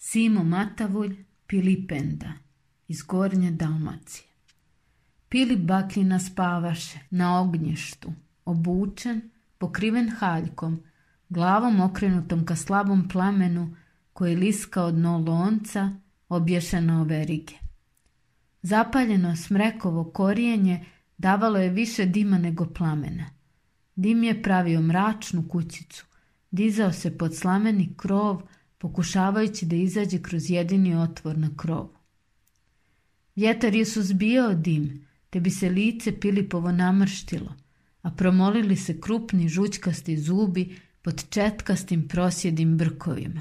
Simo Matavulj, Pilipenda iz Gornje Dalmacije. Pili Bakljina spavaše na ognjištu, obučen, pokriven haljkom, glavom okrenutom ka slabom plamenu koji od dno lonca obješeno verige. Zapaljeno smrekovo korijenje davalo je više dima nego plamena. Dim je pravio mračnu kućicu, dizao se pod slameni krov, pokušavajući da izađe kroz jedini otvor na krovu. Vjetar je suzbijao dim, te bi se lice Pilipovo namrštilo, a promolili se krupni žućkasti zubi pod četkastim prosjedim brkovima.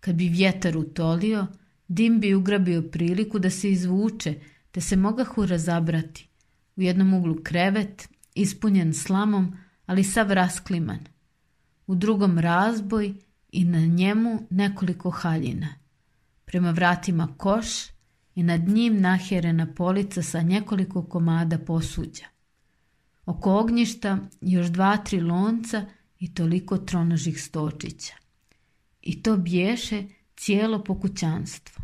Kad bi vjetar utolio, dim bi ugrabio priliku da se izvuče, te se mogahu razabrati. U jednom uglu krevet, ispunjen slamom, ali sav raskliman. U drugom razboj i na njemu nekoliko haljina. Prema vratima koš i nad njim nahjerena polica sa nekoliko komada posuđa. Oko ognjišta još dva, tri lonca i toliko tronožih stočića. I to bješe cijelo pokućanstvo.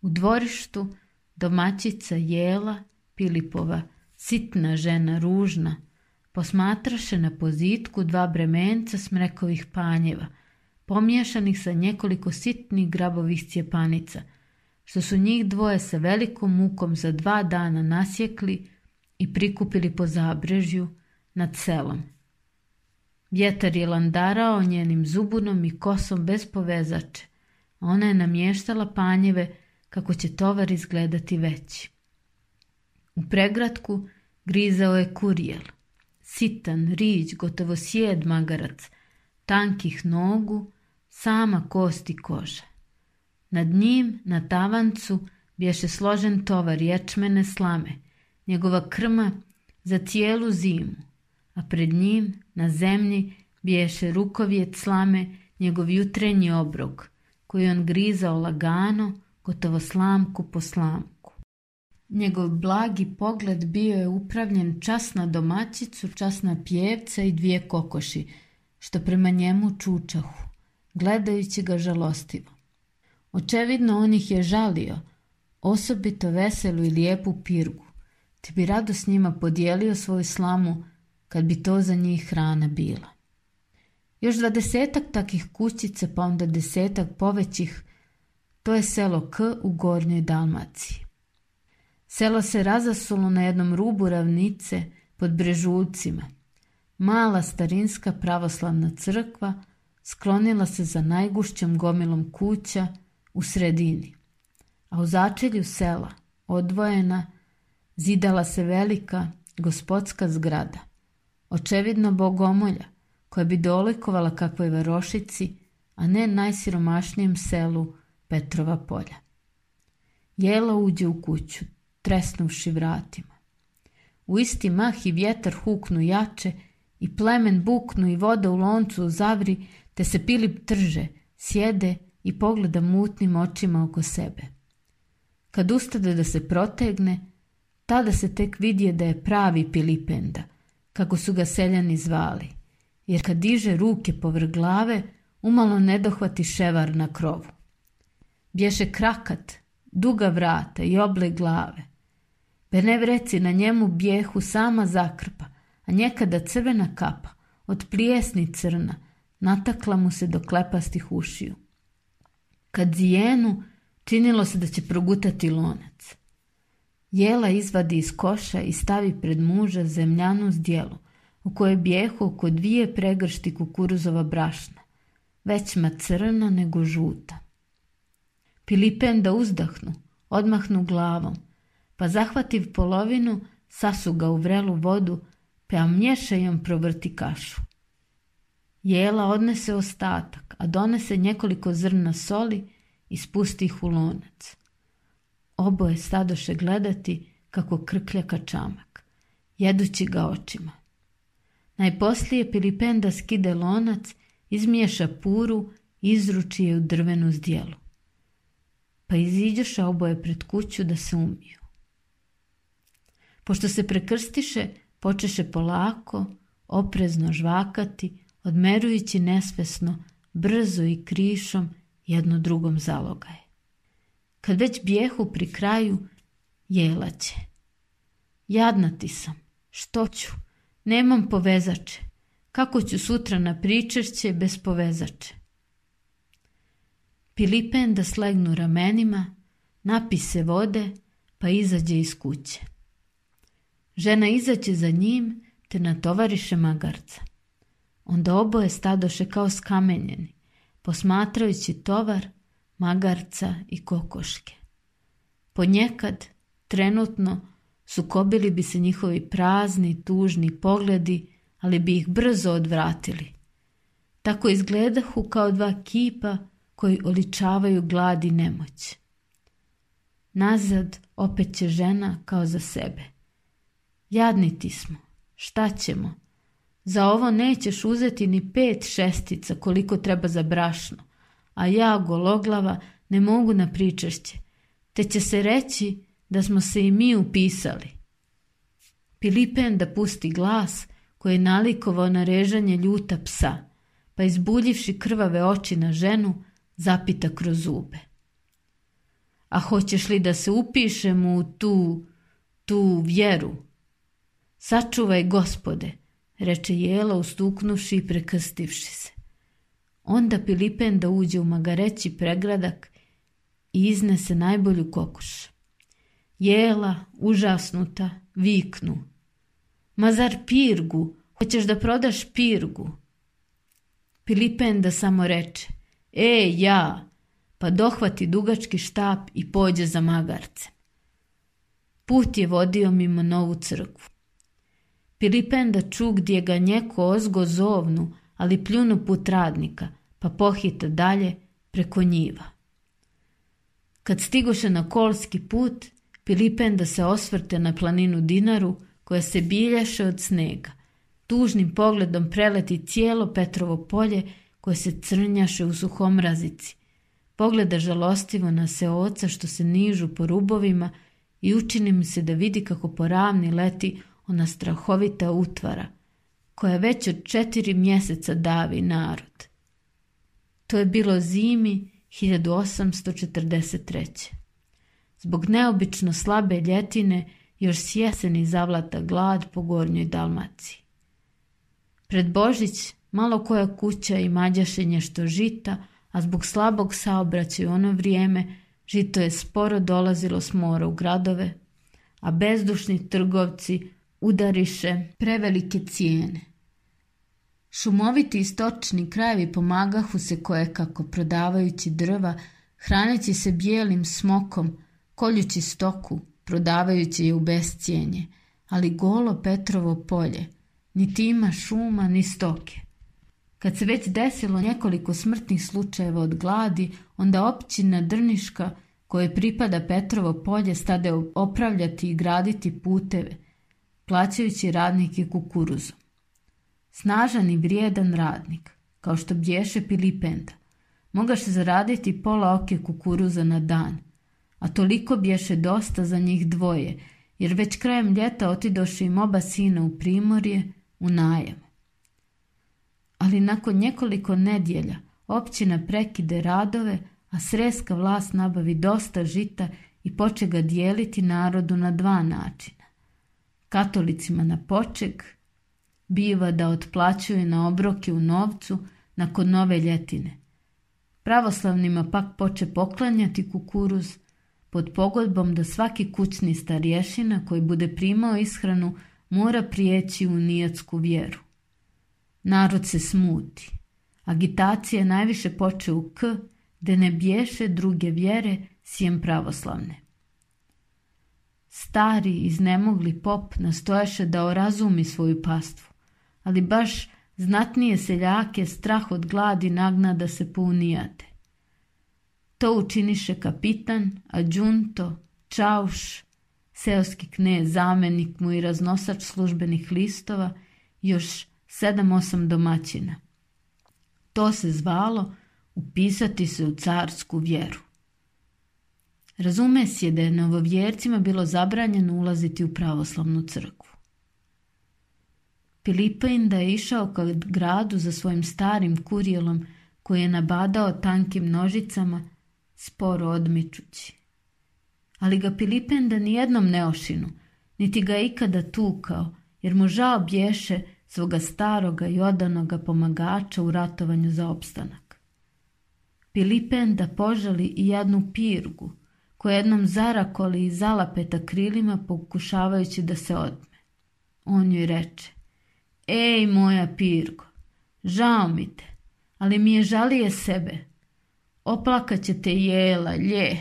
U dvorištu domaćica Jela Pilipova, sitna žena ružna, posmatraše na pozitku dva bremenca smrekovih panjeva – pomješanih sa nekoliko sitnih grabovih cjepanica, što su njih dvoje sa velikom mukom za dva dana nasjekli i prikupili po zabrežju nad selom. Vjetar je landarao njenim zubunom i kosom bez povezače, ona je namještala panjeve kako će tovar izgledati veći. U pregratku grizao je kurijel, sitan, riđ, gotovo sjed magarac, tankih nogu sama kost i koža. Nad njim, na tavancu, bješe složen tovar ječmene slame, njegova krma za cijelu zimu, a pred njim, na zemlji, bješe rukovjet slame njegov jutrenji obrok, koji on grizao lagano, gotovo slamku po slamku. Njegov blagi pogled bio je upravljen čas na domaćicu, čas na pjevca i dvije kokoši, što prema njemu čučahu gledajući ga žalostivo. Očevidno on ih je žalio, osobito veselu i lijepu pirgu, te bi rado s njima podijelio svoju slamu kad bi to za njih hrana bila. Još desetak takih kućica pa onda desetak povećih, to je selo K u Gornjoj Dalmaciji. Selo se razasulo na jednom rubu ravnice pod Brežuljcima. Mala starinska pravoslavna crkva – sklonila se za najgušćom gomilom kuća u sredini, a u začelju sela, odvojena, zidala se velika gospodska zgrada, očevidno bogomolja, koja bi dolikovala kakvoj varošici, a ne najsiromašnijem selu Petrova polja. Jela uđe u kuću, tresnuvši vratima. U isti mah i vjetar huknu jače i plemen buknu i voda u loncu zavri te se Pilip trže, sjede i pogleda mutnim očima oko sebe. Kad ustade da se protegne, tada se tek vidje da je pravi Pilipenda, kako su ga seljani zvali, jer kad diže ruke povr glave, umalo ne dohvati ševar na krovu. Bješe krakat, duga vrata i oble glave. Benevreci na njemu bijehu sama zakrpa, a njekada crvena kapa, od plijesni crna, natakla mu se do klepastih ušiju. Kad zijenu, činilo se da će progutati lonac. Jela izvadi iz koša i stavi pred muža zemljanu zdjelu, u kojoj bijeho oko dvije pregršti kukuruzova brašna, većma crna nego žuta. da uzdahnu, odmahnu glavom, pa zahvativ polovinu, sasu ga u vrelu vodu, pa mješajom provrti kašu. Jela odnese ostatak, a donese nekoliko zrna soli i spusti ih u lonac. Oboje stadoše gledati kako krkljaka čamak, jedući ga očima. Najposlije Pilipenda skide lonac, izmiješa puru i izruči je u drvenu zdjelu. Pa iziđoše oboje pred kuću da se umiju. Pošto se prekrstiše, počeše polako, oprezno žvakati, odmerujući nesvesno, brzo i krišom jedno drugom zalogaje. Kad već bijehu pri kraju, jela će. Jadna ti sam, što ću, nemam povezače. Kako ću sutra na pričešće bez povezače? Pilipen da slegnu ramenima, napi vode, pa izađe iz kuće. Žena izaće za njim, te natovariše magarca. Onda oboje stadoše kao skamenjeni, posmatrajući tovar, magarca i kokoške. Ponjekad, trenutno, sukobili bi se njihovi prazni, tužni pogledi, ali bi ih brzo odvratili. Tako izgledahu kao dva kipa koji oličavaju glad i nemoć. Nazad opet će žena kao za sebe. Jadni ti smo, šta ćemo? Za ovo nećeš uzeti ni pet šestica koliko treba za brašno, a ja, gologlava, ne mogu na pričešće, te će se reći da smo se i mi upisali. Pilipen da pusti glas koji je nalikovao na režanje ljuta psa, pa izbuljivši krvave oči na ženu, zapita kroz zube. A hoćeš li da se upišemo u tu, tu vjeru? Sačuvaj gospode, reče jela ustuknuši i prekrstivši se. Onda Pilipen da uđe u magareći pregradak i iznese najbolju kokuš. Jela, užasnuta, viknu. Ma zar pirgu? Hoćeš da prodaš pirgu? Pilipen da samo reče. E, ja! Pa dohvati dugački štap i pođe za magarce. Put je vodio mimo novu crkvu da ču gdje ga njeko ozgo zovnu, ali pljunu put radnika, pa pohita dalje preko njiva. Kad stigoše na kolski put, Pilipenda se osvrte na planinu Dinaru, koja se biljaše od snega. Tužnim pogledom preleti cijelo Petrovo polje, koje se crnjaše u razici. Pogleda žalostivo na seoca što se nižu po rubovima i učini mi se da vidi kako po ravni leti ona strahovita utvara, koja već od četiri mjeseca davi narod. To je bilo zimi 1843. Zbog neobično slabe ljetine još s jeseni zavlata glad po gornjoj Dalmaciji. Pred Božić malo koja kuća i mađašenje što žita, a zbog slabog saobraćaja u ono vrijeme žito je sporo dolazilo s mora u gradove, a bezdušni trgovci udariše prevelike cijene. Šumoviti istočni krajevi pomagahu se koje kako prodavajući drva, hraneći se bijelim smokom, koljući stoku, prodavajući je u bescijenje, ali golo Petrovo polje, niti ima šuma ni stoke. Kad se već desilo nekoliko smrtnih slučajeva od gladi, onda općina Drniška, koje pripada Petrovo polje, stade opravljati i graditi puteve, plaćajući radnike kukuruzu. Snažan i vrijedan radnik, kao što bješe Pilipenda, Mogaš zaraditi pola oke kukuruza na dan, a toliko bješe dosta za njih dvoje, jer već krajem ljeta otidoše im oba sina u primorje u najem. Ali nakon nekoliko nedjelja općina prekide radove, a sreska vlast nabavi dosta žita i poče ga dijeliti narodu na dva načina katolicima na poček, biva da otplaćuju na obroke u novcu nakon nove ljetine. Pravoslavnima pak poče poklanjati kukuruz pod pogodbom da svaki kućni starješina koji bude primao ishranu mora prijeći u nijatsku vjeru. Narod se smuti. Agitacija najviše poče u K, da ne bješe druge vjere, sjem pravoslavne. Stari, iznemogli pop nastojaše da orazumi svoju pastvu, ali baš znatnije seljake strah od gladi nagna da se punijate. To učiniše kapitan, adjunto, čauš, seoski kne, zamenik mu i raznosač službenih listova, još sedam osam domaćina. To se zvalo upisati se u carsku vjeru. Razume se da je novovjercima bilo zabranjeno ulaziti u pravoslavnu crkvu. Pilipenda da je išao ka gradu za svojim starim kurijelom koji je nabadao tankim nožicama, sporo odmičući. Ali ga Pilipenda da nijednom ne ošinu, niti ga je ikada tukao, jer mu žao bješe svoga staroga i odanoga pomagača u ratovanju za opstanak. Pilipen da požali i jednu pirgu, Ko jednom zarakoli i zalapeta krilima pokušavajući da se odme. On joj reče, ej moja Pirgo, žao mi te, ali mi je žalije sebe. Oplakat će te jela, lje.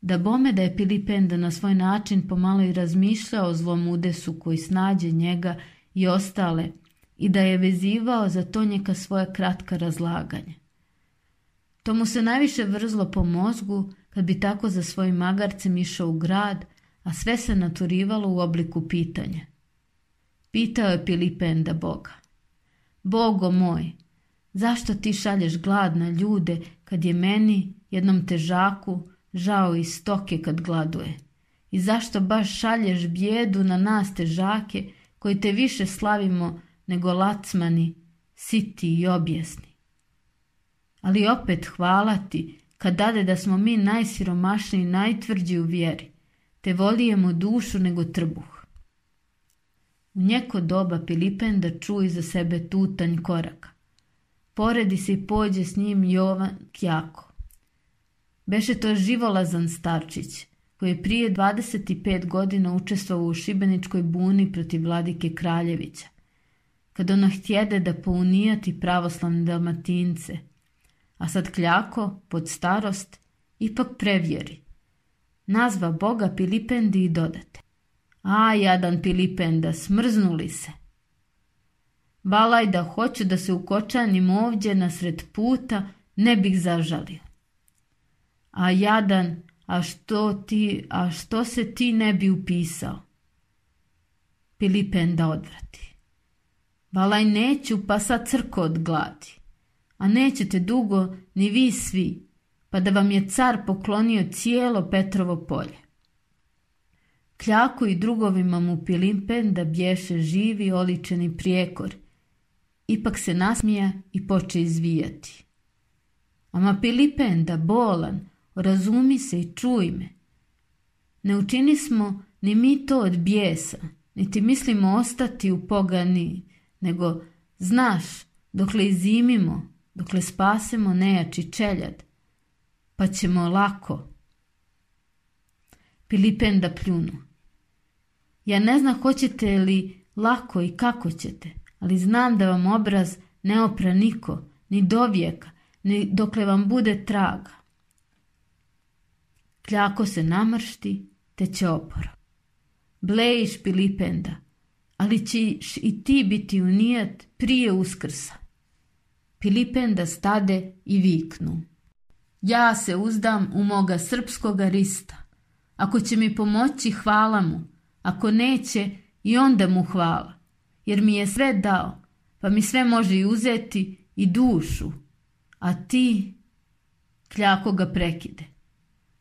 Da bome da je Pilipenda na svoj način pomalo i razmišljao o zlom udesu koji snađe njega i ostale i da je vezivao za to njeka svoja kratka razlaganja. To mu se najviše vrzlo po mozgu, kad bi tako za svojim magarcem išao u grad, a sve se naturivalo u obliku pitanja. Pitao je Pilipenda Boga. Bogo moj, zašto ti šalješ glad na ljude kad je meni, jednom težaku, žao i stoke kad gladuje? I zašto baš šalješ bjedu na nas težake koji te više slavimo nego lacmani, siti i objesni? Ali opet hvala ti kad dade da smo mi najsiromašniji i najtvrđi u vjeri, te volijemo dušu nego trbuh. U njeko doba da čuje za sebe tutanj koraka. Poredi se i pođe s njim Jovan Kjako. Beše to živolazan starčić, koji je prije 25 godina učestvovao u Šibeničkoj buni protiv vladike Kraljevića, kad ona htjede da pounijati pravoslavne dalmatince – a sad kljako, pod starost, ipak prevjeri. Nazva Boga Pilipendi i dodate. A, jadan Pilipenda, smrznuli se. Balaj da hoću da se ukočanim ovdje nasred puta, ne bih zažalio. A jadan, a što, ti, a što se ti ne bi upisao? Pilipenda odvrati. Balaj neću, pa sad crko od a nećete dugo ni vi svi, pa da vam je car poklonio cijelo Petrovo polje. Kljaku i drugovima mu Pilimpen da bješe živi oličeni prijekor. Ipak se nasmija i poče izvijati. Ama Pilipen da bolan, razumi se i čuj me. Ne učini smo ni mi to od bijesa, niti mislimo ostati u pogani, nego, znaš, dokle izimimo, dokle spasemo nejači čeljad, pa ćemo lako. Pilipenda da pljunu. Ja ne znam hoćete li lako i kako ćete, ali znam da vam obraz ne opra niko, ni dovijeka, ni dokle vam bude traga. Kljako se namršti, te će oporo. Blejiš Pilipenda, ali ćeš i ti biti unijat prije uskrsa. Pilipen da stade i viknu. Ja se uzdam u moga srpskoga rista. Ako će mi pomoći, hvala mu. Ako neće, i onda mu hvala. Jer mi je sve dao, pa mi sve može i uzeti i dušu. A ti, kljako ga prekide.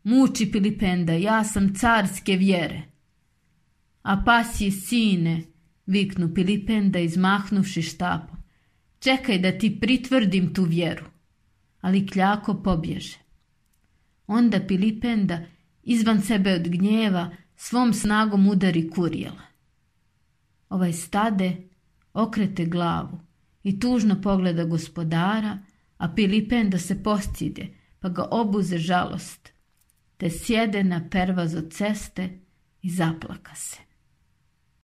Muči Pilipenda, ja sam carske vjere. A je sine, viknu Pilipenda izmahnuši štapom čekaj da ti pritvrdim tu vjeru. Ali kljako pobježe. Onda Pilipenda izvan sebe od gnjeva svom snagom udari kurijela. Ovaj stade okrete glavu i tužno pogleda gospodara, a Pilipenda se postide, pa ga obuze žalost, te sjede na pervaz od ceste i zaplaka se.